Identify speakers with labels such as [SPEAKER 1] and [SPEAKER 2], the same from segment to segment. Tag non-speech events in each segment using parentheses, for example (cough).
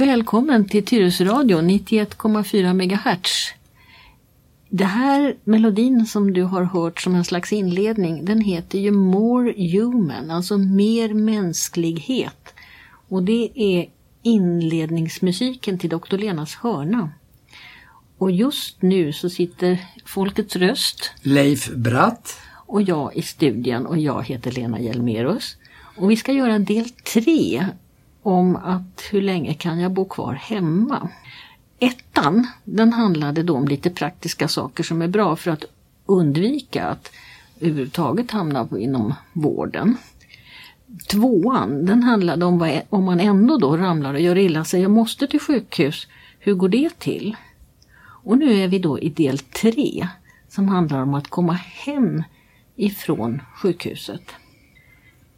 [SPEAKER 1] Välkommen till Tyresö-radio 91,4 MHz. Det här melodin som du har hört som en slags inledning den heter ju More Human, alltså mer mänsklighet. Och det är inledningsmusiken till Dr. Lenas hörna. Och just nu så sitter Folkets röst
[SPEAKER 2] Leif Bratt
[SPEAKER 1] och jag i studien och jag heter Lena Hjelmerus. Och vi ska göra del tre om att hur länge kan jag bo kvar hemma? Ettan, den handlade då om lite praktiska saker som är bra för att undvika att överhuvudtaget hamna inom vården. Tvåan, den handlade om vad, om man ändå då ramlar och gör illa sig och måste till sjukhus. Hur går det till? Och nu är vi då i del tre som handlar om att komma hem ifrån sjukhuset.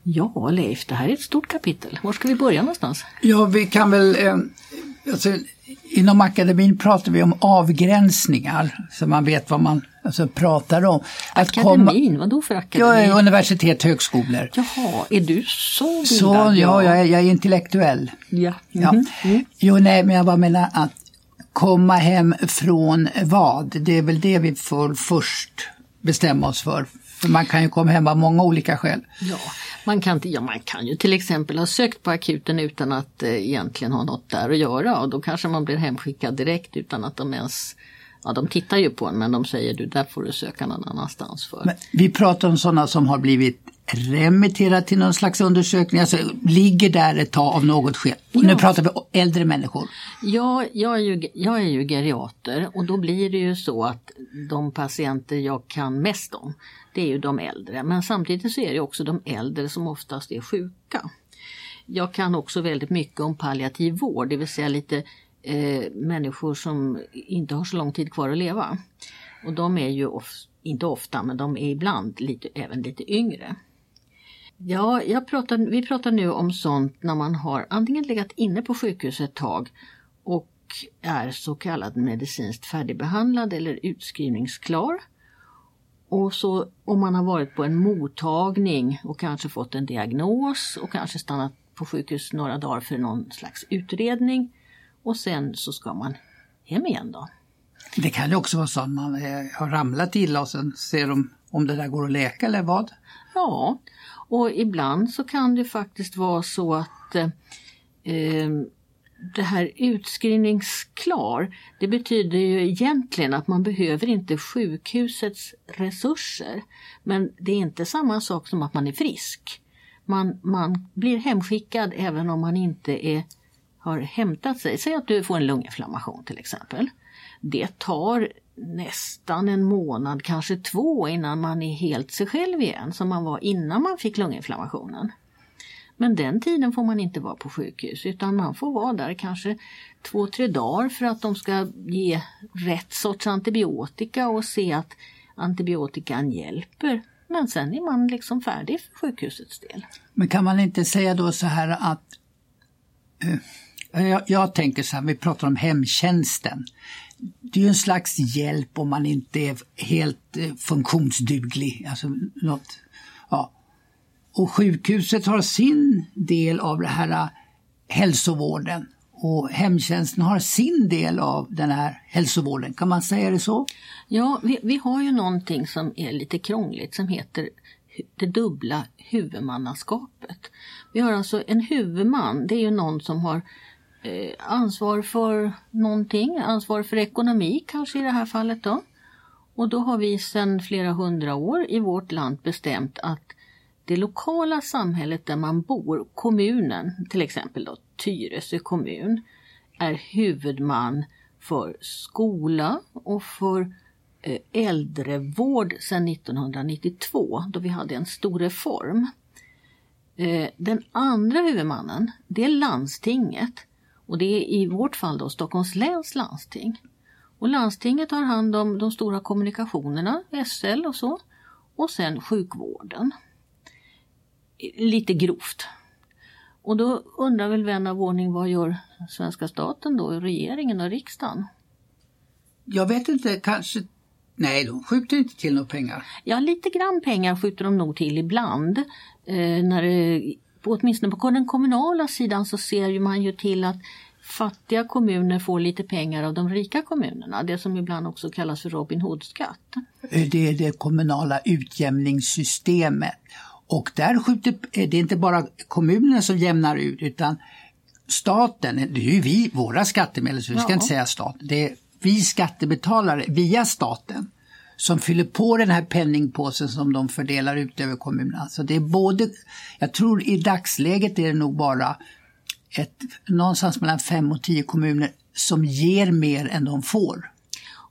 [SPEAKER 1] Ja, Leif, det här är ett stort kapitel. Var ska vi börja någonstans?
[SPEAKER 2] Ja, vi kan väl... Eh, alltså, inom akademin pratar vi om avgränsningar, så man vet vad man alltså, pratar om.
[SPEAKER 1] Att akademin? Komma, Vadå för akademi?
[SPEAKER 2] Ja, universitet, högskolor.
[SPEAKER 1] Jaha, är du så bildad?
[SPEAKER 2] Så, ja, ja jag, är, jag är intellektuell.
[SPEAKER 1] Ja.
[SPEAKER 2] Mm -hmm. ja. Mm. Jo, nej, men jag bara menar att komma hem från vad? Det är väl det vi får först bestämma oss för. För man kan ju komma hem av många olika skäl.
[SPEAKER 1] Ja, man kan, ja, man kan ju till exempel ha sökt på akuten utan att eh, egentligen ha något där att göra. Och då kanske man blir hemskickad direkt utan att de ens Ja, de tittar ju på en men de säger du, där får du söka någon annanstans för. Men
[SPEAKER 2] vi pratar om sådana som har blivit remitterade till någon slags undersökning, alltså ligger där ett tag av något skäl. Ja. Nu pratar vi om äldre människor.
[SPEAKER 1] Ja, jag är, ju, jag är ju geriater och då blir det ju så att de patienter jag kan mest om, det är ju de äldre. Men samtidigt så är det också de äldre som oftast är sjuka. Jag kan också väldigt mycket om palliativ vård, det vill säga lite eh, människor som inte har så lång tid kvar att leva. Och de är ju, of, inte ofta, men de är ibland lite, även lite yngre. Ja, jag pratar, vi pratar nu om sånt när man har antingen legat inne på sjukhus ett tag och är så kallad medicinskt färdigbehandlad eller utskrivningsklar. Och så om man har varit på en mottagning och kanske fått en diagnos och kanske stannat på sjukhus några dagar för någon slags utredning och sen så ska man hem igen då.
[SPEAKER 2] Det kan ju också vara så att man eh, har ramlat illa och sen ser de om det där går att läka eller vad?
[SPEAKER 1] Ja, och ibland så kan det faktiskt vara så att eh, eh det här utskrivningsklar, det betyder ju egentligen att man behöver inte sjukhusets resurser. Men det är inte samma sak som att man är frisk. Man, man blir hemskickad även om man inte är, har hämtat sig. Säg att du får en lunginflammation till exempel. Det tar nästan en månad, kanske två innan man är helt sig själv igen som man var innan man fick lunginflammationen. Men den tiden får man inte vara på sjukhus utan man får vara där kanske två, tre dagar för att de ska ge rätt sorts antibiotika och se att antibiotikan hjälper. Men sen är man liksom färdig för sjukhusets del.
[SPEAKER 2] Men kan man inte säga då så här att eh, Eh, jag, jag tänker så här, vi pratar om hemtjänsten det är ju en slags hjälp om man inte är helt eh, funktionsduglig. Alltså något, ja. Och sjukhuset har sin del av det här eh, hälsovården och hemtjänsten har sin del av den här hälsovården. Kan man säga det så?
[SPEAKER 1] Ja, vi, vi har ju någonting som är lite krångligt som heter det dubbla huvudmannaskapet. Vi har alltså en huvudman, det är ju någon som har eh, ansvar för någonting, ansvar för ekonomi kanske i det här fallet då. Och då har vi sedan flera hundra år i vårt land bestämt att det lokala samhället där man bor, kommunen, till exempel då Tyresö kommun, är huvudman för skola och för eh, äldrevård sedan 1992 då vi hade en stor reform. Eh, den andra huvudmannen, det är landstinget och det är i vårt fall då Stockholms läns landsting. Och landstinget har hand om de stora kommunikationerna, SL och så, och sen sjukvården. Lite grovt. Och då undrar väl vän av ordning vad gör svenska staten då, regeringen och riksdagen?
[SPEAKER 2] Jag vet inte, kanske Nej, de skjuter inte till några pengar.
[SPEAKER 1] Ja, lite grann pengar skjuter de nog till ibland. Eh, när det, åtminstone på den kommunala sidan så ser man ju till att fattiga kommuner får lite pengar av de rika kommunerna. Det som ibland också kallas för Robin Hood-skatt.
[SPEAKER 2] Det är det kommunala utjämningssystemet. Och där skjuter, det är inte bara kommunerna som jämnar ut utan staten, det är ju vi, våra skattemedel, så vi ska ja. inte säga staten, det är vi skattebetalare via staten som fyller på den här penningpåsen som de fördelar ut över kommunerna. Så alltså, det är både, jag tror i dagsläget är det nog bara ett, någonstans mellan fem och tio kommuner som ger mer än de får.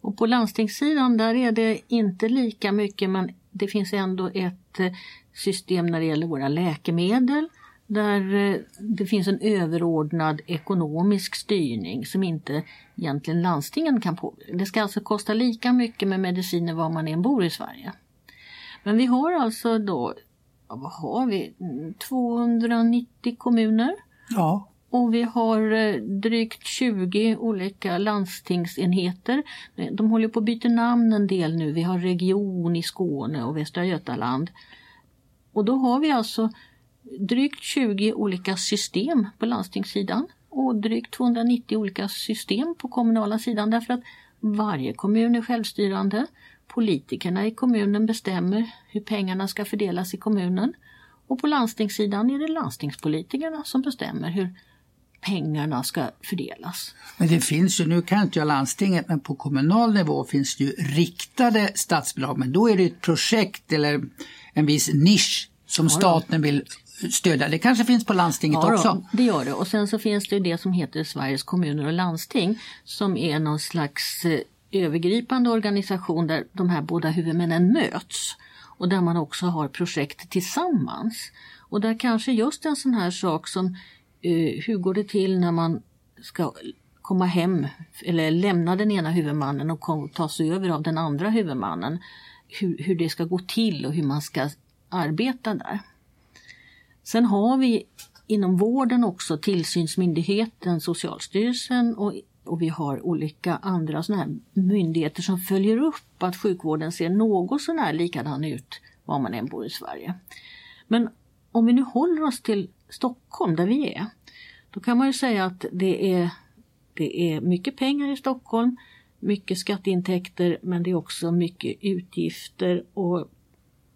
[SPEAKER 1] Och på landstingssidan där är det inte lika mycket men det finns ändå ett eh, system när det gäller våra läkemedel där eh, det finns en överordnad ekonomisk styrning som inte egentligen landstingen kan påverka. Det ska alltså kosta lika mycket med mediciner var man än bor i Sverige. Men vi har alltså då, vad har vi, 290 kommuner.
[SPEAKER 2] Ja.
[SPEAKER 1] Och vi har eh, drygt 20 olika landstingsenheter. De håller på att byta namn en del nu. Vi har region i Skåne och Västra Götaland. Och då har vi alltså drygt 20 olika system på landstingssidan och drygt 290 olika system på kommunala sidan därför att varje kommun är självstyrande. Politikerna i kommunen bestämmer hur pengarna ska fördelas i kommunen och på landstingssidan är det landstingspolitikerna som bestämmer hur pengarna ska fördelas.
[SPEAKER 2] Men det finns ju, nu kan inte jag landstinget, men på kommunal nivå finns det ju riktade statsbidrag. Men då är det ett projekt eller en viss nisch som staten vill stödja. Det kanske finns på landstinget ja, också? Då,
[SPEAKER 1] det gör det. Och sen så finns det det som heter Sveriges kommuner och landsting som är någon slags eh, övergripande organisation där de här båda huvudmännen möts och där man också har projekt tillsammans. Och där kanske just en sån här sak som uh, hur går det till när man ska komma hem eller lämna den ena huvudmannen och kom, ta sig över av den andra huvudmannen. Hur, hur det ska gå till och hur man ska arbeta där. Sen har vi inom vården också tillsynsmyndigheten Socialstyrelsen och, och vi har olika andra såna här myndigheter som följer upp att sjukvården ser något sånär likadan ut var man än bor i Sverige. Men om vi nu håller oss till Stockholm där vi är, då kan man ju säga att det är, det är mycket pengar i Stockholm, mycket skatteintäkter men det är också mycket utgifter och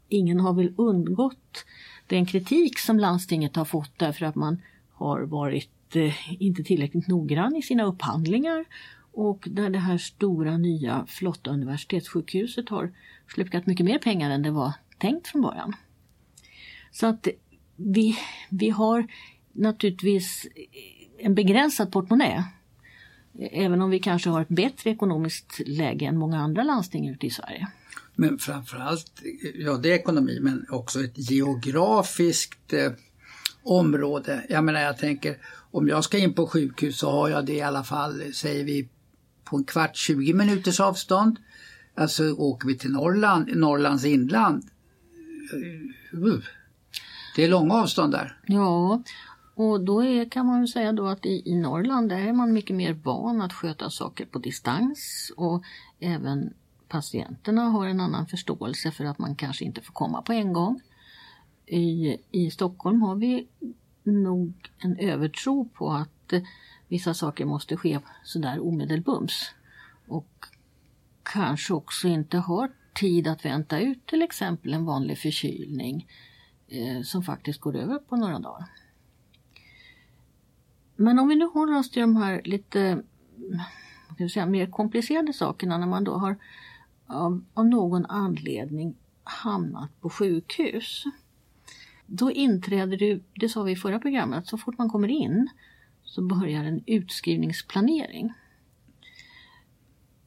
[SPEAKER 1] ingen har väl undgått den kritik som landstinget har fått därför att man har varit eh, inte tillräckligt noggrann i sina upphandlingar och där det här stora nya flotta universitetssjukhuset har slukat mycket mer pengar än det var tänkt från början. Så att vi, vi har naturligtvis en begränsad portmonnä. Även om vi kanske har ett bättre ekonomiskt läge än många andra landsting ute i Sverige.
[SPEAKER 2] Men framförallt, ja det är ekonomi men också ett geografiskt eh, område. Jag menar jag tänker om jag ska in på sjukhus så har jag det i alla fall, säger vi, på en kvart, 20 minuters avstånd. Alltså åker vi till Norrland, Norrlands inland, eh, uh, det är långa avstånd där.
[SPEAKER 1] Ja, och då är, kan man säga då att i, i Norrland där är man mycket mer van att sköta saker på distans och även patienterna har en annan förståelse för att man kanske inte får komma på en gång. I, i Stockholm har vi nog en övertro på att eh, vissa saker måste ske sådär omedelbums. Och kanske också inte har tid att vänta ut till exempel en vanlig förkylning eh, som faktiskt går över på några dagar. Men om vi nu håller oss till de här lite mm, säga, mer komplicerade sakerna när man då har av, av någon anledning hamnat på sjukhus. Då inträder det, det sa vi i förra programmet, att så fort man kommer in så börjar en utskrivningsplanering.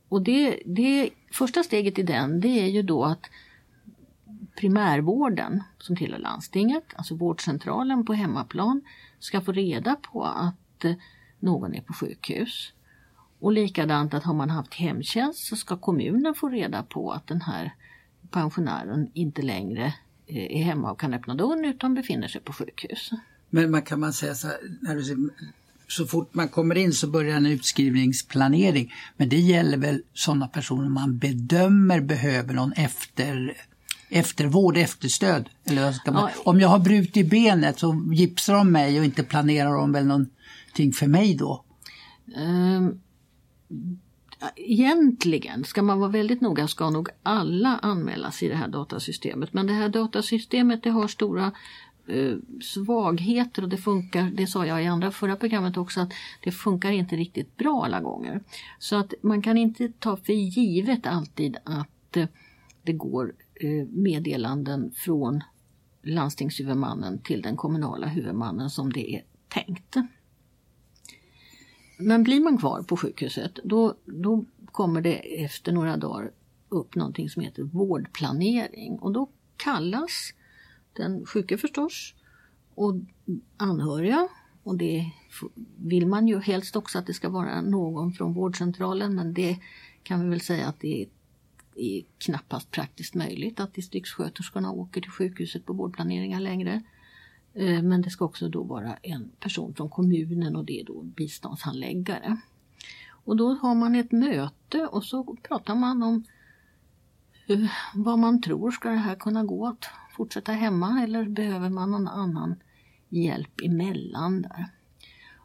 [SPEAKER 1] Och det, det första steget i den det är ju då att primärvården som tillhör landstinget, alltså vårdcentralen på hemmaplan, ska få reda på att eh, någon är på sjukhus. Och likadant att har man haft hemtjänst så ska kommunen få reda på att den här pensionären inte längre eh, är hemma och kan öppna dörren utan befinner sig på sjukhus.
[SPEAKER 2] Men man kan man säga så här, när du, så fort man kommer in så börjar en utskrivningsplanering. Men det gäller väl sådana personer man bedömer behöver någon efter, eftervård, efterstöd? Eller ska man, ja. Om jag har brutit benet så gipsar de mig och inte planerar de väl någonting för mig då?
[SPEAKER 1] Um, egentligen, ska man vara väldigt noga, ska nog alla anmälas i det här datasystemet. Men det här datasystemet det har stora eh, svagheter och det funkar, det sa jag i andra förra programmet också, att det funkar inte riktigt bra alla gånger. Så att man kan inte ta för givet alltid att eh, det går eh, meddelanden från landstingshuvudmannen till den kommunala huvudmannen som det är tänkt. Men blir man kvar på sjukhuset då, då kommer det efter några dagar upp någonting som heter vårdplanering och då kallas den sjuke förstås och anhöriga och det vill man ju helst också att det ska vara någon från vårdcentralen men det kan vi väl säga att det är, är knappast praktiskt möjligt att distriktssköterskorna åker till sjukhuset på vårdplaneringar längre. Eh, men det ska också då vara en person från kommunen och det är då biståndshandläggare. Och då har man ett möte och så pratar man om eh, vad man tror, ska det här kunna gå att fortsätta hemma eller behöver man någon annan hjälp emellan där?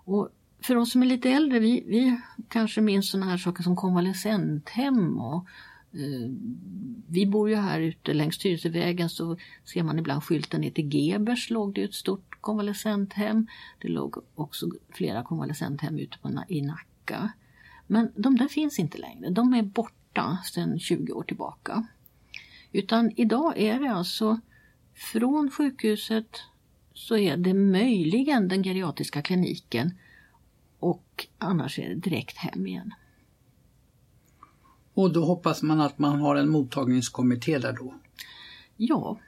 [SPEAKER 1] Och för oss som är lite äldre, vi, vi kanske minns sådana här saker som konvalescenthem och Eh, vi bor ju här ute längs Tyresövägen så ser man ibland skylten ner till Gebers låg det ett stort konvalescenthem. Det låg också flera konvalescenthem ute på, i Nacka. Men de där finns inte längre. De är borta sedan 20 år tillbaka. Utan idag är det alltså från sjukhuset så är det möjligen den geriatriska kliniken och annars är det direkt hem igen.
[SPEAKER 2] Och då hoppas man att man har en mottagningskommitté där då?
[SPEAKER 1] Ja,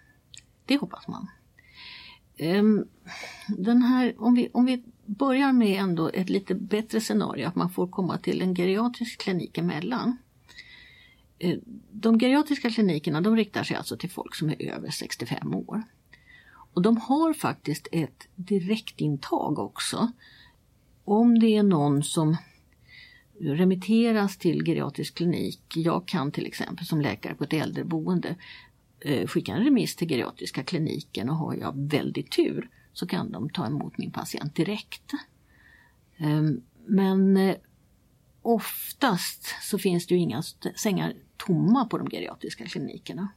[SPEAKER 1] det hoppas man. Ehm, den här, om, vi, om vi börjar med ändå ett lite bättre scenario, att man får komma till en geriatrisk klinik emellan. Ehm, de geriatriska klinikerna de riktar sig alltså till folk som är över 65 år. Och de har faktiskt ett direktintag också. Om det är någon som remitteras till geriatrisk klinik. Jag kan till exempel som läkare på ett äldreboende eh, skicka en remiss till geriatriska kliniken och har jag väldigt tur så kan de ta emot min patient direkt. Ehm, men eh, oftast så finns det ju inga sängar tomma på de geriatriska klinikerna.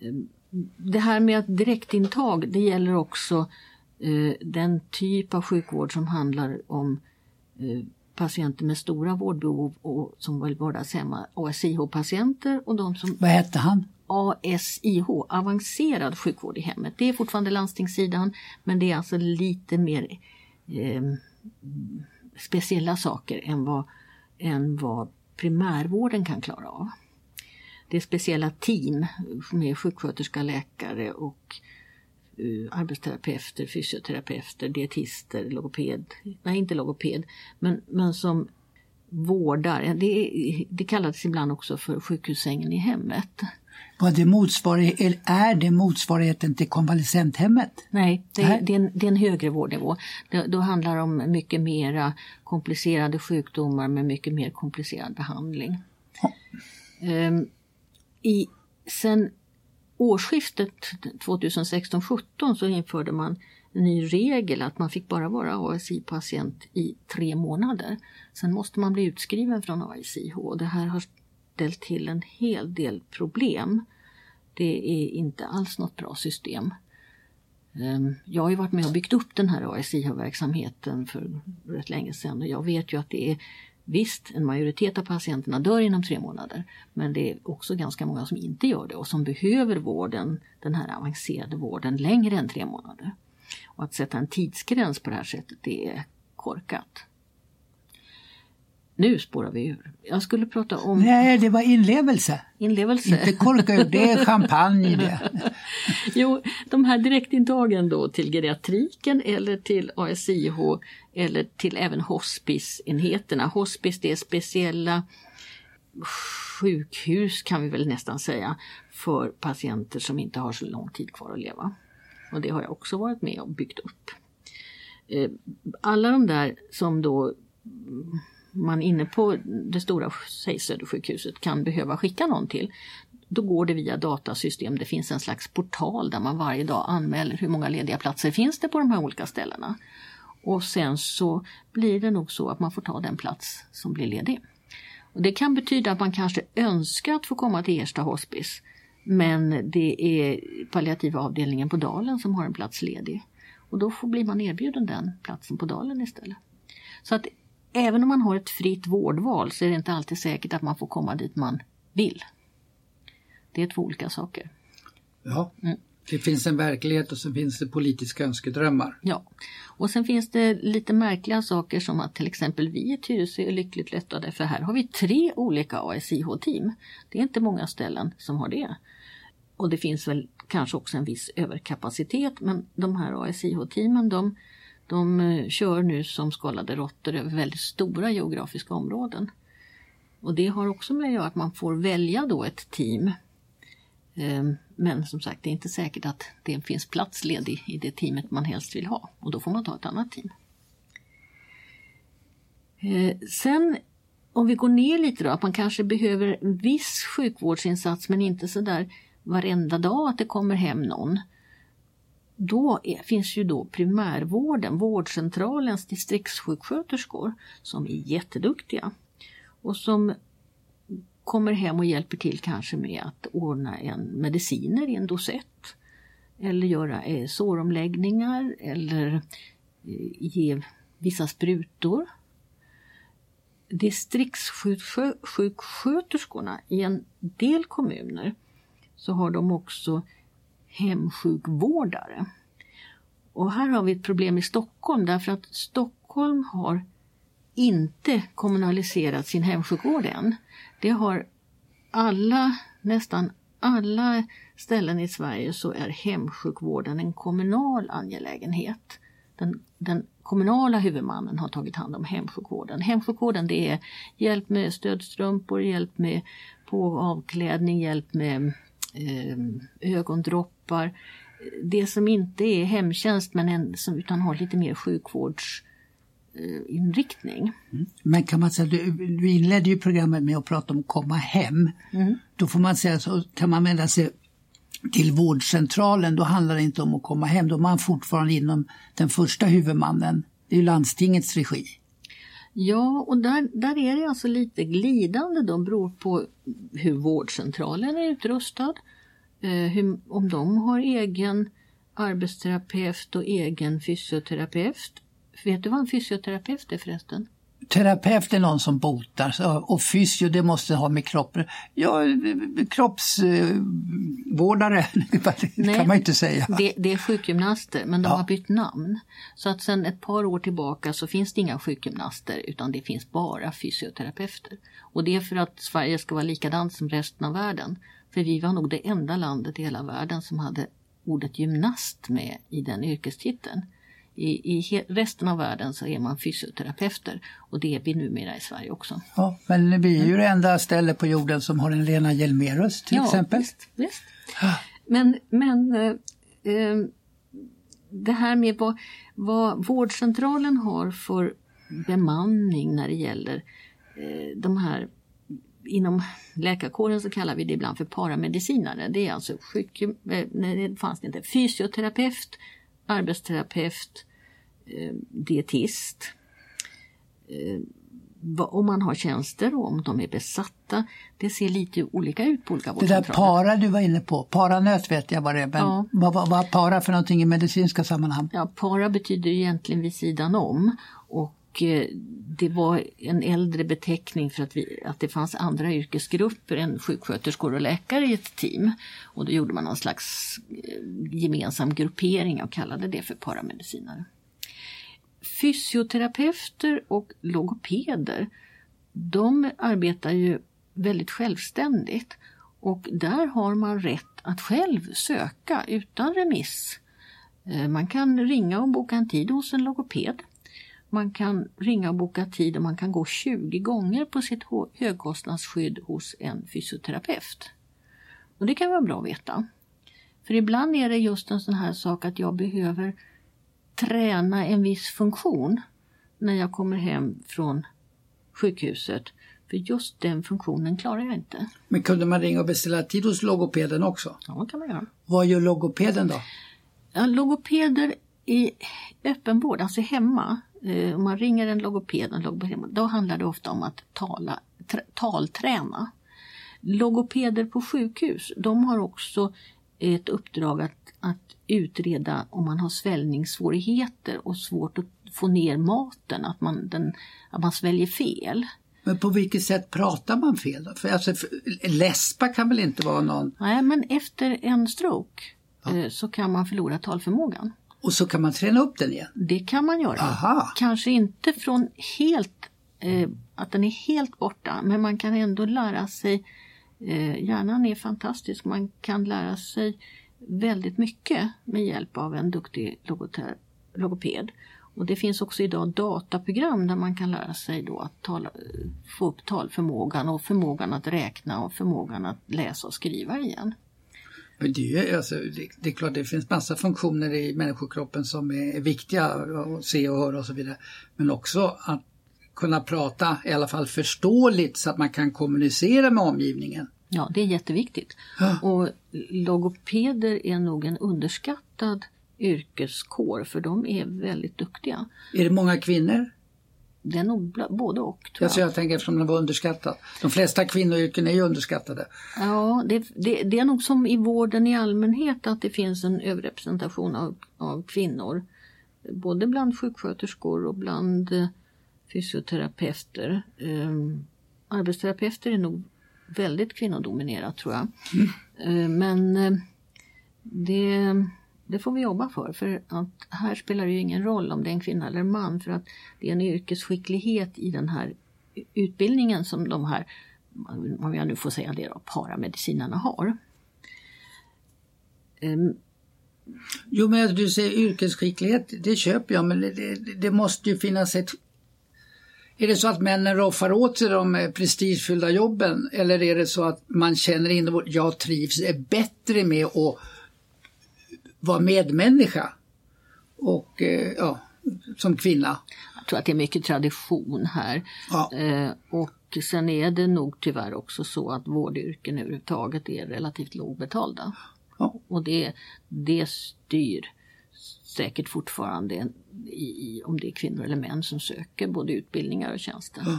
[SPEAKER 1] Ehm, det här med att direktintag, det gäller också eh, den typ av sjukvård som handlar om patienter med stora vårdbehov och som vill vårdas hemma, ASIH-patienter och de som...
[SPEAKER 2] Vad hette han?
[SPEAKER 1] ASIH, avancerad sjukvård i hemmet. Det är fortfarande landstingssidan men det är alltså lite mer eh, speciella saker än vad, än vad primärvården kan klara av. Det är speciella team med sjuksköterska, läkare och arbetsterapeuter, fysioterapeuter, dietister, logoped, nej inte logoped, men, men som vårdar. Det, det kallades ibland också för sjukhussängen i hemmet.
[SPEAKER 2] Vad det är det motsvarigheten till konvalescenthemmet?
[SPEAKER 1] Nej, det, är, det är, en, det är en högre vårdnivå. Det, då handlar det om mycket mera komplicerade sjukdomar med mycket mer komplicerad behandling. Ja. Um, i, sen årsskiftet 2016-17 så införde man en ny regel att man fick bara vara ASI-patient i tre månader. Sen måste man bli utskriven från ASIH och det här har ställt till en hel del problem. Det är inte alls något bra system. Ehm, jag har ju varit med och byggt upp den här ASIH-verksamheten för rätt länge sedan och jag vet ju att det är Visst, en majoritet av patienterna dör inom tre månader men det är också ganska många som inte gör det och som behöver vården, den här avancerade vården längre än tre månader. Och att sätta en tidsgräns på det här sättet det är korkat. Nu spårar vi ur. Jag skulle prata om...
[SPEAKER 2] Nej, det var inlevelse.
[SPEAKER 1] Inlevelse.
[SPEAKER 2] Inte korka ur, det är champagne det. (laughs)
[SPEAKER 1] jo, de här direktintagen då till geriatriken eller till ASIH eller till även hospiceenheterna. Hospice det är speciella sjukhus kan vi väl nästan säga för patienter som inte har så lång tid kvar att leva. Och det har jag också varit med och byggt upp. Eh, alla de där som då man inne på det stora Södersjukhuset kan behöva skicka någon till, då går det via datasystem. Det finns en slags portal där man varje dag anmäler hur många lediga platser finns det på de här olika ställena. Och sen så blir det nog så att man får ta den plats som blir ledig. Och det kan betyda att man kanske önskar att få komma till Ersta hospice men det är palliativa avdelningen på Dalen som har en plats ledig. Och då får, blir man erbjuden den platsen på Dalen istället. Så att även om man har ett fritt vårdval så är det inte alltid säkert att man får komma dit man vill. Det är två olika saker.
[SPEAKER 2] Ja, mm. det finns en verklighet och så finns det politiska önskedrömmar.
[SPEAKER 1] Ja, och sen finns det lite märkliga saker som att till exempel vi i Tyresö är lyckligt lättade för här har vi tre olika ASIH-team. Det är inte många ställen som har det. Och det finns väl kanske också en viss överkapacitet men de här ASIH-teamen de, de eh, kör nu som skållade råttor över väldigt stora geografiska områden. Och det har också med att göra att man får välja då ett team. Ehm, men som sagt, det är inte säkert att det finns plats ledig i det teamet man helst vill ha och då får man ta ett annat team. Ehm, sen om vi går ner lite då, att man kanske behöver en viss sjukvårdsinsats men inte sådär varenda dag att det kommer hem någon. Då är, finns ju då primärvården, vårdcentralens distriktssjuksköterskor som är jätteduktiga och som kommer hem och hjälper till kanske med att ordna en mediciner i en dosett eller göra eh, såromläggningar eller eh, ge vissa sprutor. Distriktssjuksköterskorna i en del kommuner så har de också hemsjukvårdare. Och här har vi ett problem i Stockholm därför att Stockholm har inte kommunaliserat sin hemsjukvård än. Det har alla, nästan alla ställen i Sverige så är hemsjukvården en kommunal angelägenhet. Den, den kommunala huvudmannen har tagit hand om hemsjukvården. Hemsjukvården det är hjälp med stödstrumpor, hjälp med på avklädning, hjälp med eh, ögondroppar. Det som inte är hemtjänst men en, som, utan har lite mer sjukvårds sjukvårdsinriktning.
[SPEAKER 2] Mm. Men kan man säga, du, du inledde ju programmet med att prata om att komma hem. Mm. Då får man säga så, kan man vända sig till vårdcentralen, då handlar det inte om att komma hem, då är man fortfarande inom den första huvudmannen. Det är ju landstingets regi.
[SPEAKER 1] Ja, och där, där är det alltså lite glidande. De beror på hur vårdcentralen är utrustad. Eh, hur, om de har egen arbetsterapeut och egen fysioterapeut. Vet du vad en fysioterapeut är förresten?
[SPEAKER 2] Terapeut är någon som botar och fysio det måste ha med kroppen Ja, kroppsvårdare (laughs) Nej, kan man inte säga.
[SPEAKER 1] Det, det är sjukgymnaster men de ja. har bytt namn. Så att sedan ett par år tillbaka så finns det inga sjukgymnaster utan det finns bara fysioterapeuter. Och det är för att Sverige ska vara likadant som resten av världen. För vi var nog det enda landet i hela världen som hade ordet gymnast med i den yrkestiteln. I, I resten av världen så är man fysioterapeuter och det är vi numera i Sverige också.
[SPEAKER 2] Ja, men vi är ju det enda stället på jorden som har en Lena Hjelmerus till ja, exempel.
[SPEAKER 1] Visst, visst. Men, men eh, eh, det här med vad, vad vårdcentralen har för bemanning när det gäller eh, de här inom läkarkåren så kallar vi det ibland för paramedicinare. Det är alltså sjuk, eh, nej, det fanns det inte, fysioterapeut, arbetsterapeut, eh, dietist. Eh, om man har tjänster och om de är besatta. Det ser lite olika ut på olika
[SPEAKER 2] vårdcentraler. Det där para du var inne på, paranöt vet jag vad det är, men ja. vad, vad, vad para för någonting i medicinska sammanhang?
[SPEAKER 1] Ja, para betyder egentligen vid sidan om och och eh, det var en äldre beteckning för att, vi, att det fanns andra yrkesgrupper än sjuksköterskor och läkare i ett team. Och då gjorde man någon slags eh, gemensam gruppering och kallade det för paramedicinare. Fysioterapeuter och logopeder de arbetar ju väldigt självständigt och där har man rätt att själv söka utan remiss. Eh, man kan ringa och boka en tid hos en logoped man kan ringa och boka tid och man kan gå 20 gånger på sitt högkostnadsskydd hos en fysioterapeut. Och Det kan vara bra att veta. För ibland är det just en sån här sak att jag behöver träna en viss funktion när jag kommer hem från sjukhuset. För just den funktionen klarar jag inte.
[SPEAKER 2] Men kunde man ringa och beställa tid hos logopeden också?
[SPEAKER 1] Ja, kan man göra.
[SPEAKER 2] Vad gör logopeden då?
[SPEAKER 1] Ja, logopeder i öppenvård, alltså hemma, eh, om man ringer en logoped, en logoped, då handlar det ofta om att tala, talträna. Logopeder på sjukhus, de har också ett uppdrag att, att utreda om man har sväljningssvårigheter och svårt att få ner maten, att man, den, att man sväljer fel.
[SPEAKER 2] Men på vilket sätt pratar man fel? Då? För, alltså, för, läspa kan väl inte vara någon...
[SPEAKER 1] Nej, men efter en stroke ja. eh, så kan man förlora talförmågan.
[SPEAKER 2] Och så kan man träna upp den igen?
[SPEAKER 1] Det kan man göra.
[SPEAKER 2] Aha.
[SPEAKER 1] Kanske inte från helt, eh, att den är helt borta, men man kan ändå lära sig eh, Hjärnan är fantastisk, man kan lära sig väldigt mycket med hjälp av en duktig logoped. Och det finns också idag dataprogram där man kan lära sig då att tala, få upp talförmågan och förmågan att räkna och förmågan att läsa och skriva igen.
[SPEAKER 2] Det, är, alltså, det, det, är klart det finns massa funktioner i människokroppen som är viktiga att se och höra och så vidare. Men också att kunna prata i alla fall förståeligt så att man kan kommunicera med omgivningen.
[SPEAKER 1] Ja, det är jätteviktigt. Ja. Och logopeder är nog en underskattad yrkeskår för de är väldigt duktiga.
[SPEAKER 2] Är det många kvinnor?
[SPEAKER 1] Det är nog både och. Tror
[SPEAKER 2] jag. Alltså jag tänker eftersom den var underskattad. De flesta kvinnoyrken är ju underskattade.
[SPEAKER 1] Ja, det, det, det, är nog som i vården i allmänhet att det finns en överrepresentation av, av kvinnor. Både bland sjuksköterskor och bland eh, fysioterapeuter. Um, arbetsterapeuter är nog väldigt kvinnodominerat tror jag. Mm. Uh, men uh, det det får vi jobba för. För att här spelar det ju ingen roll om det är en kvinna eller en man för att det är en yrkesskicklighet i den här utbildningen som de här, om jag nu får säga det då, paramedicinarna har. Um,
[SPEAKER 2] jo men du säger yrkesskicklighet, det köper jag men det, det, måste ju finnas ett är det så att männen roffar åt sig de prestigefyllda jobben eller är det så att man känner in att jag trivs är bättre med att vara medmänniska och eh, ja, som kvinna.
[SPEAKER 1] Jag tror att det är mycket tradition här. Ja. Eh, och sen är det nog tyvärr också så att vårdyrken överhuvudtaget är relativt lågbetalda. Ja. Och det, det styr säkert fortfarande i, i, om det är kvinnor eller män som söker både utbildningar och tjänster. Ja.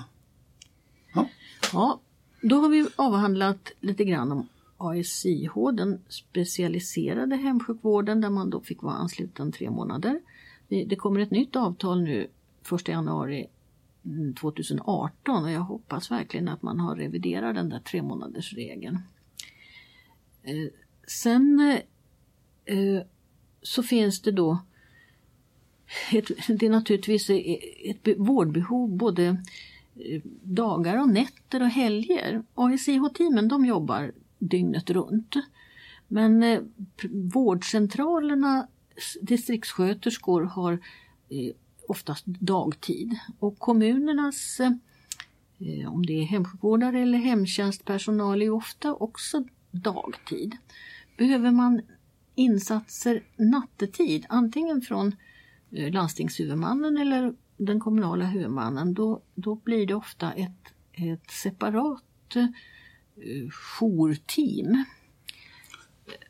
[SPEAKER 1] Ja. ja, då har vi avhandlat lite grann om ASIH, den specialiserade hemsjukvården där man då fick vara ansluten tre månader. Det kommer ett nytt avtal nu 1 januari mm, 2018 och jag hoppas verkligen att man har reviderat den där tre månaders regeln. Eh, sen eh, så finns det då ett, det är naturligtvis ett vårdbehov både eh, dagar och nätter och helger. ASIH-teamen de jobbar dygnet runt. Men eh, vårdcentralerna, distriktssköterskor har eh, oftast dagtid och kommunernas, eh, om det är hemsjukvårdare eller hemtjänstpersonal, är ofta också dagtid. Behöver man insatser nattetid, antingen från eh, landstingshuvudmannen eller den kommunala huvudmannen, då, då blir det ofta ett, ett separat eh, jourteam.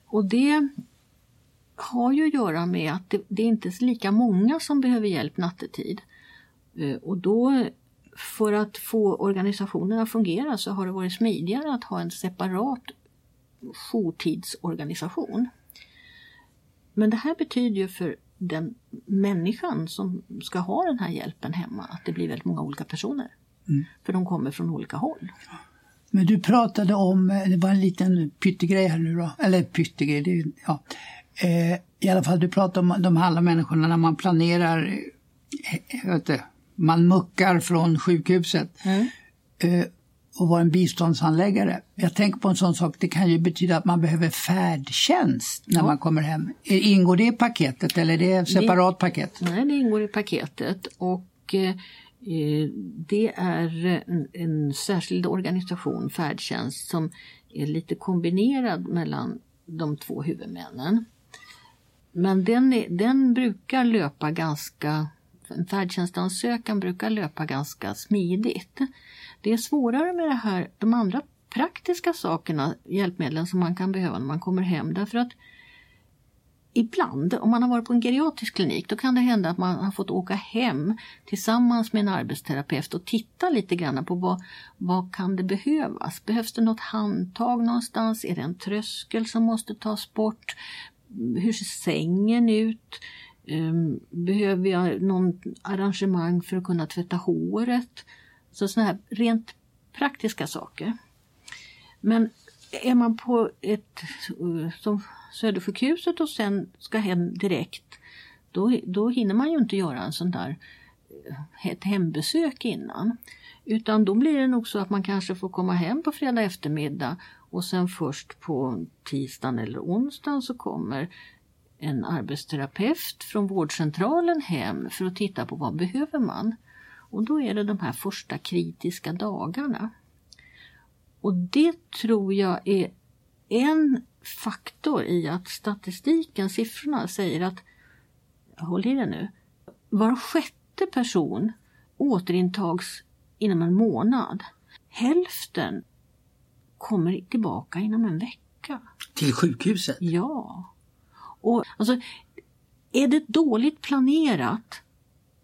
[SPEAKER 1] Och det har ju att göra med att det, det är inte är lika många som behöver hjälp nattetid. Eh, och då för att få organisationen att fungera så har det varit smidigare att ha en separat jourtidsorganisation. Men det här betyder ju för den människan som ska ha den här hjälpen hemma att det blir väldigt många olika personer. Mm. För de kommer från olika håll.
[SPEAKER 2] Men du pratade om, eh, det var en liten pyttegrej här nu då, eller pyttegrej, det, ja. Eh, I alla fall, du pratade om de alla människorna när man planerar, eh, vet du, man muckar från sjukhuset. Mm. Eh, och vara en biståndshandläggare. Jag tänker på en sån sak, det kan ju betyda att man behöver färdtjänst när ja. man kommer hem. Ingår det i paketet eller är det separat det, paket?
[SPEAKER 1] Nej, det ingår i paketet och eh, Eh, Eh, det är en, en särskild organisation, färdtjänst, som är lite kombinerad mellan de två huvudmännen. Men den, är, den brukar löpa ganska, en färdtjänstansökan brukar löpa ganska smidigt. Det är svårare med det här, de andra praktiska sakerna, hjälpmedlen som man kan behöva när man kommer hem därför att ibland, om man har varit på en geriatrisk klinik, då kan det hända att man har fått åka hem tillsammans med en arbetsterapeut och titta lite grann på vad, vad kan det behövas? Behövs det något handtag någonstans? Är det en tröskel som måste tas bort? Hur ser sängen ut? Ehm, behöver jag någon arrangemang för att kunna tvätta håret? Så sådana här rent praktiska saker. Men är man på ett eh, som Södersjukhuset och sen ska hem direkt, då, då hinner man ju inte göra en sån där eh, ett hembesök innan. Utan då blir det nog så att man kanske får komma hem på fredag eftermiddag och sen först på tisdagen eller onsdagen så kommer en arbetsterapeut från vårdcentralen hem för att titta på vad behöver man. Och då är det de här första kritiska dagarna. Och det tror jag är en faktor i att statistiken, siffrorna säger att, håll i det nu, var sjätte person återintags inom en månad. Hälften kommer tillbaka inom en vecka.
[SPEAKER 2] Till sjukhuset?
[SPEAKER 1] Ja. Och alltså, är det dåligt planerat,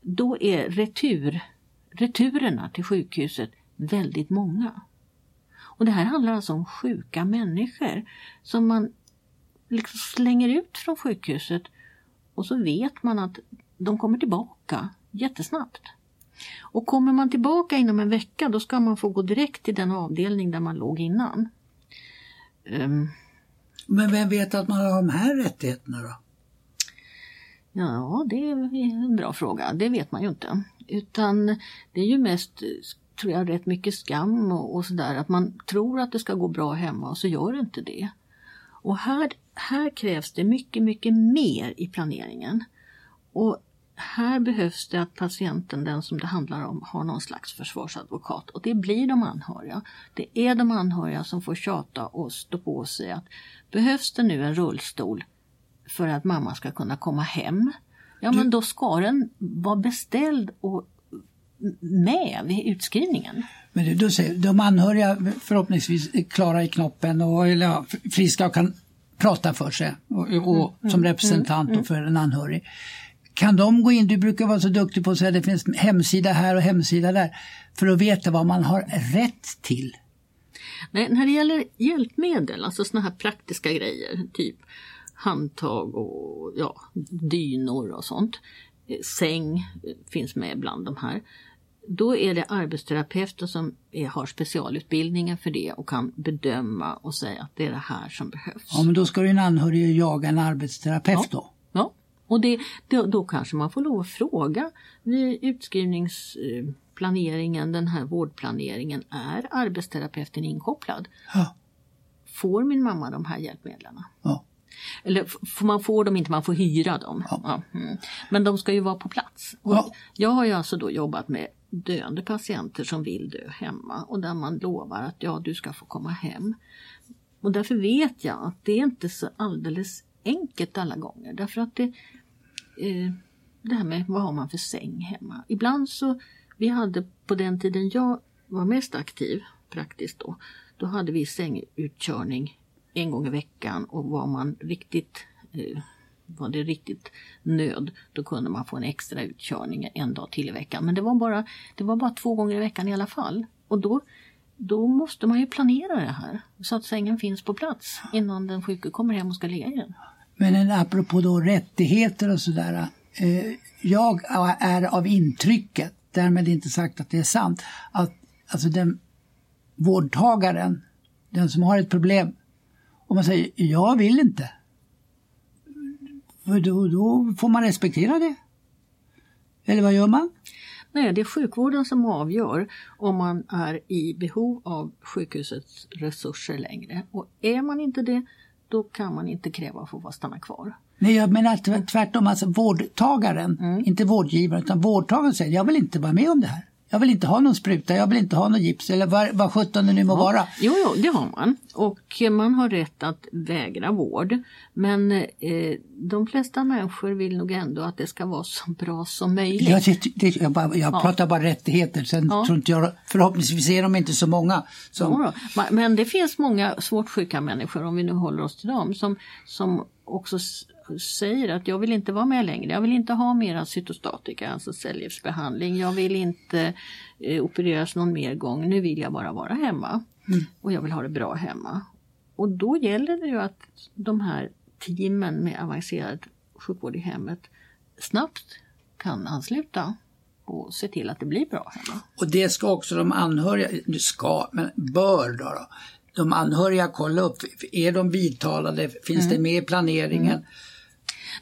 [SPEAKER 1] då är retur, returerna till sjukhuset väldigt många. Och det här handlar alltså om sjuka människor som man liksom slänger ut från sjukhuset och så vet man att de kommer tillbaka jättesnabbt. Och kommer man tillbaka inom en vecka då ska man få gå direkt till den avdelning där man låg innan. Um,
[SPEAKER 2] Men vem vet att man har de här rättigheterna då?
[SPEAKER 1] Ja, det är en bra fråga. Det vet man ju inte. Utan det är ju mest tror jag rätt mycket skam och, och sådär. Att man tror att det ska gå bra hemma och så gör det inte det. Och här, här krävs det mycket, mycket mer i planeringen. Och här behövs det att patienten, den som det handlar om, har någon slags försvarsadvokat. Och det blir de anhöriga. Det är de anhöriga som får tjata och stå på sig att behövs det nu en rullstol för att mamma ska kunna komma hem? Ja, men då ska den vara beställd och med vid utskrivningen.
[SPEAKER 2] Men du, du säger, de anhöriga förhoppningsvis är klara i knoppen och eller, friska och kan prata för sig och, och mm, som mm, representant mm, för en anhörig. Kan de gå in, du brukar vara så duktig på att säga att det finns hemsida här och hemsida där, för att veta vad man har rätt till?
[SPEAKER 1] Nej, när det gäller hjälpmedel, alltså såna här praktiska grejer, typ handtag och ja, dynor och sånt. Säng finns med bland de här då är det arbetsterapeuter som är, har specialutbildningen för det och kan bedöma och säga att det är det här som behövs.
[SPEAKER 2] Ja, men då ska en anhörig jaga en arbetsterapeut
[SPEAKER 1] ja. då? Ja, och det, då, då kanske man får lov att fråga vid utskrivningsplaneringen, den här vårdplaneringen, är arbetsterapeuten inkopplad? Ja. Får min mamma de här hjälpmedlen? Ja. Eller man får dem inte, man får hyra dem. Ja. Ja. Mm. Men de ska ju vara på plats. Och Jag har ju alltså då jobbat med döende patienter som vill dö hemma och där man lovar att ja, du ska få komma hem. Och därför vet jag att det är inte så alldeles enkelt alla gånger därför att det, eh, det här med vad har man för säng hemma. Ibland så, vi hade på den tiden jag var mest aktiv praktiskt då, då hade vi sängutkörning en gång i veckan och var man riktigt eh, var det riktigt nöd, då kunde man få en extra utkörning en dag till i veckan. Men det var bara, det var bara två gånger i veckan i alla fall. Och då, då måste man ju planera det här så att sängen finns på plats innan den sjuke kommer hem och ska ligga i den.
[SPEAKER 2] Men apropå då rättigheter och sådär. Eh, jag är av intrycket, därmed inte sagt att det är sant, att alltså den vårdtagaren, den som har ett problem, om man säger jag vill inte, då, då får man respektera det. Eller vad gör man?
[SPEAKER 1] Nej, det är sjukvården som avgör om man är i behov av sjukhusets resurser längre. Och är man inte det, då kan man inte kräva att få stanna kvar.
[SPEAKER 2] Nej, jag menar tvärtom, alltså vårdtagaren, mm. inte vårdgivaren, utan vårdtagaren säger jag vill inte vara med om det här. Jag vill inte ha någon spruta, jag vill inte ha någon gips eller vad, vad sjutton det nu må ja. vara.
[SPEAKER 1] Jo, jo, det har man. Och man har rätt att vägra vård. Men eh, de flesta människor vill nog ändå att det ska vara så bra som möjligt.
[SPEAKER 2] Jag, det, det, jag, bara, jag ja. pratar bara rättigheter, sen ja. tror inte jag, förhoppningsvis är de inte så många. Som...
[SPEAKER 1] Ja, men det finns många svårt sjuka människor, om vi nu håller oss till dem, som, som också säger att jag vill inte vara med längre. Jag vill inte ha mera cytostatika, alltså cellgiftsbehandling. Jag vill inte eh, opereras någon mer gång. Nu vill jag bara vara hemma. Mm. Och jag vill ha det bra hemma. Och då gäller det ju att de här teamen med avancerad sjukvård i hemmet snabbt kan ansluta och se till att det blir bra hemma.
[SPEAKER 2] Och det ska också de anhöriga, ska, men bör då, då de anhöriga kolla upp, är de vidtalade, finns mm. det med i planeringen? Mm.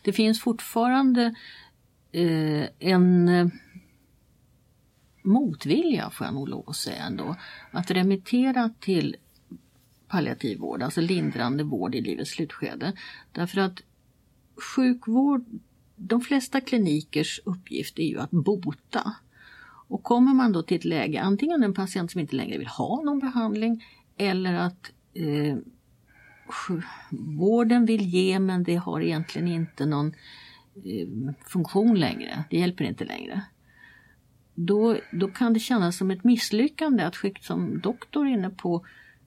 [SPEAKER 1] Det finns fortfarande eh, en eh, motvilja, får jag nog lov att säga ändå, att remittera till palliativ vård, alltså lindrande vård i livets slutskede. Därför att sjukvård, de flesta klinikers uppgift är ju att bota. Och kommer man då till ett läge, antingen en patient som inte längre vill ha någon behandling eller att eh, vården vill ge men det har egentligen inte någon eh, funktion längre, det hjälper inte längre. Då, då kan det kännas som ett misslyckande att skicka som doktor inne på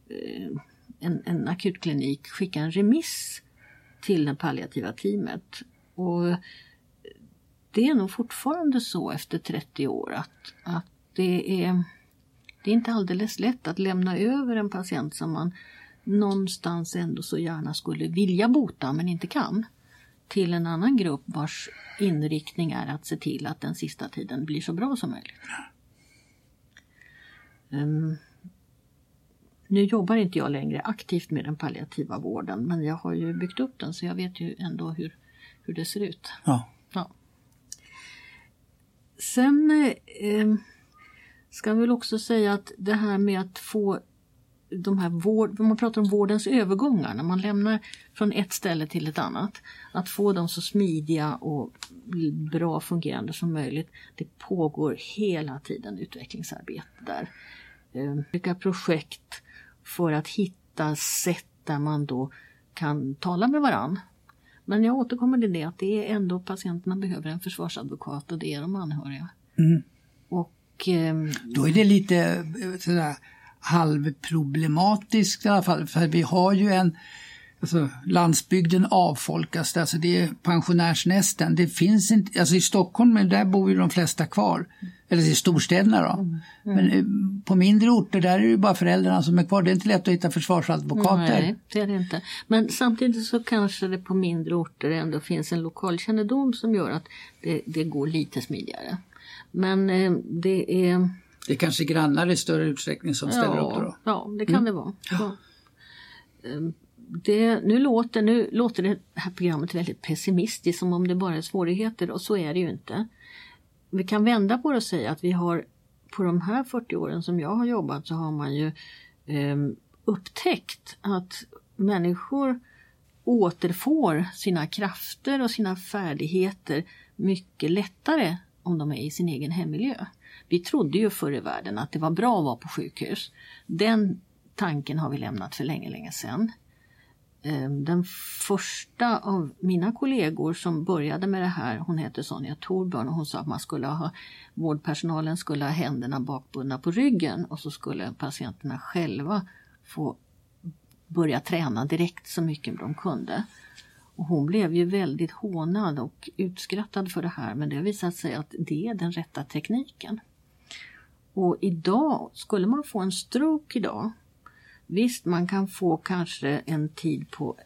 [SPEAKER 1] eh, en, en akutklinik skicka en remiss till det palliativa teamet. Och det är nog fortfarande så efter 30 år att, att det, är, det är inte alldeles lätt att lämna över en patient som man någonstans ändå så gärna skulle vilja bota men inte kan till en annan grupp vars inriktning är att se till att den sista tiden blir så bra som möjligt. Um, nu jobbar inte jag längre aktivt med den palliativa vården men jag har ju byggt upp den så jag vet ju ändå hur, hur det ser ut.
[SPEAKER 2] Ja.
[SPEAKER 1] ja. Sen eh, ska vi väl också säga att det här med att få de här vård, man pratar om vårdens övergångar, när man lämnar från ett ställe till ett annat. Att få dem så smidiga och bra fungerande som möjligt. Det pågår hela tiden utvecklingsarbete där. Eh, olika projekt för att hitta sätt där man då kan tala med varann. Men jag återkommer till det att det är ändå patienterna behöver en försvarsadvokat och det är de anhöriga.
[SPEAKER 2] Mm.
[SPEAKER 1] Och, eh,
[SPEAKER 2] Då är det lite eh, sådär halvproblematiskt i alla fall för vi har ju en Alltså, landsbygden avfolkas, alltså det är pensionärsnästen. Det finns inte, alltså i Stockholm där bor ju de flesta kvar. Eller i storstäderna då. Mm. Mm. Men eh, på mindre orter där är det bara föräldrarna som är kvar. Det är inte lätt att hitta försvarsadvokater.
[SPEAKER 1] Nej, det är det inte. Men samtidigt så kanske det på mindre orter ändå finns en lokalkännedom som gör att det, det går lite smidigare. Men eh, det är...
[SPEAKER 2] Det är kanske grannar i större utsträckning som ställer
[SPEAKER 1] ja,
[SPEAKER 2] upp då?
[SPEAKER 1] Ja, det kan mm. det vara. Ja. Ehm, det, nu, låter, nu låter det här programmet väldigt pessimistiskt som om det bara är svårigheter och så är det ju inte. Vi kan vända på det och säga att vi har på de här 40 åren som jag har jobbat så har man ju eh, upptäckt att människor återfår sina krafter och sina färdigheter mycket lättare om de är i sin egen hemmiljö. Vi trodde ju förr i världen att det var bra att vara på sjukhus. Den tanken har vi lämnat för länge, länge sedan. Ehm, den första av mina kollegor som började med det här, hon heter Sonja Torbjörn och hon sa att man skulle ha, vårdpersonalen skulle ha händerna bakbundna på ryggen och så skulle patienterna själva få börja träna direkt så mycket de kunde. Och hon blev ju väldigt hånad och utskrattad för det här men det har visat sig att det är den rätta tekniken. Och idag, skulle man få en stroke idag Visst, man kan få kanske en tid på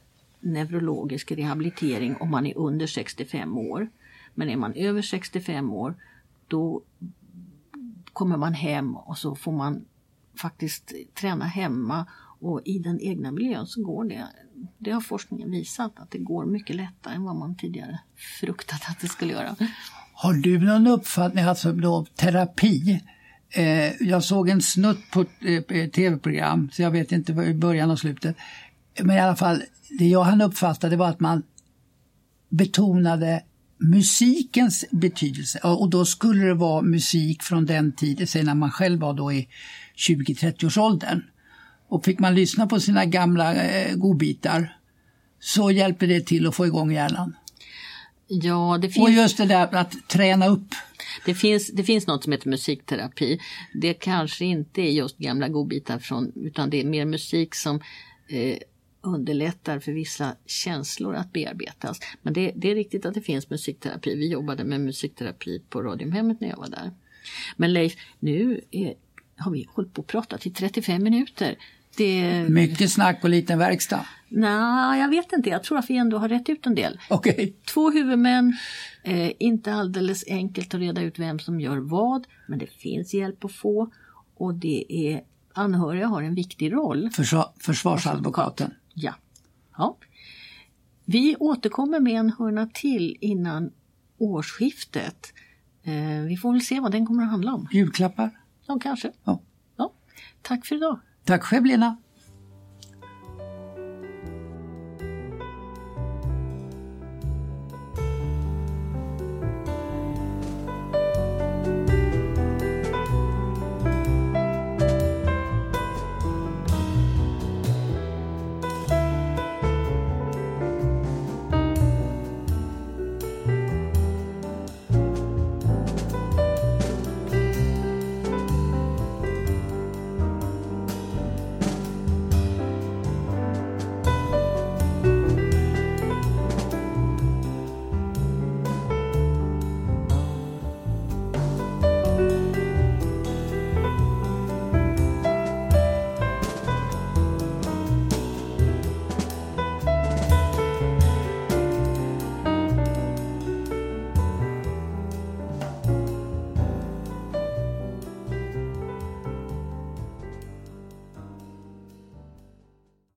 [SPEAKER 1] neurologisk rehabilitering om man är under 65 år. Men är man över 65 år då kommer man hem och så får man faktiskt träna hemma och i den egna miljön så går det. Det har forskningen visat att det går mycket lättare än vad man tidigare fruktat att det skulle göra.
[SPEAKER 2] Har du någon uppfattning, alltså då terapi, Eh, jag såg en snutt på ett eh, tv-program, så jag vet inte i början och slutet. Men i alla fall, det jag hann uppfatta det var att man betonade musikens betydelse. Och då skulle det vara musik från den tiden, när man själv var då i 20–30-årsåldern. Och fick man lyssna på sina gamla eh, godbitar så hjälper det till att få igång hjärnan.
[SPEAKER 1] Ja, det finns...
[SPEAKER 2] Och just det där att träna upp.
[SPEAKER 1] Det finns, det finns något som heter musikterapi. Det kanske inte är just gamla godbitar från, utan det är mer musik som eh, underlättar för vissa känslor att bearbetas. Men det, det, är riktigt att det finns musikterapi. Vi jobbade med musikterapi på Radiumhemmet när jag var där. Men Leif, nu är, har vi hållit på att prata i 35 minuter.
[SPEAKER 2] Det... Mycket snack och liten verkstad.
[SPEAKER 1] Nej, jag vet inte. Jag tror att vi ändå har rätt ut en del.
[SPEAKER 2] Okay.
[SPEAKER 1] Två huvudmän, eh, inte alldeles enkelt att reda ut vem som gör vad, men det finns hjälp att få och det är anhöriga har en viktig roll.
[SPEAKER 2] Försvar, försvarsadvokaten.
[SPEAKER 1] Ja. ja. Vi återkommer med en hörna till innan årsskiftet. Eh, vi får väl se vad den kommer att handla om.
[SPEAKER 2] Julklappar?
[SPEAKER 1] Ja, kanske.
[SPEAKER 2] Ja.
[SPEAKER 1] ja. Tack för idag.
[SPEAKER 2] Tack själv Lena.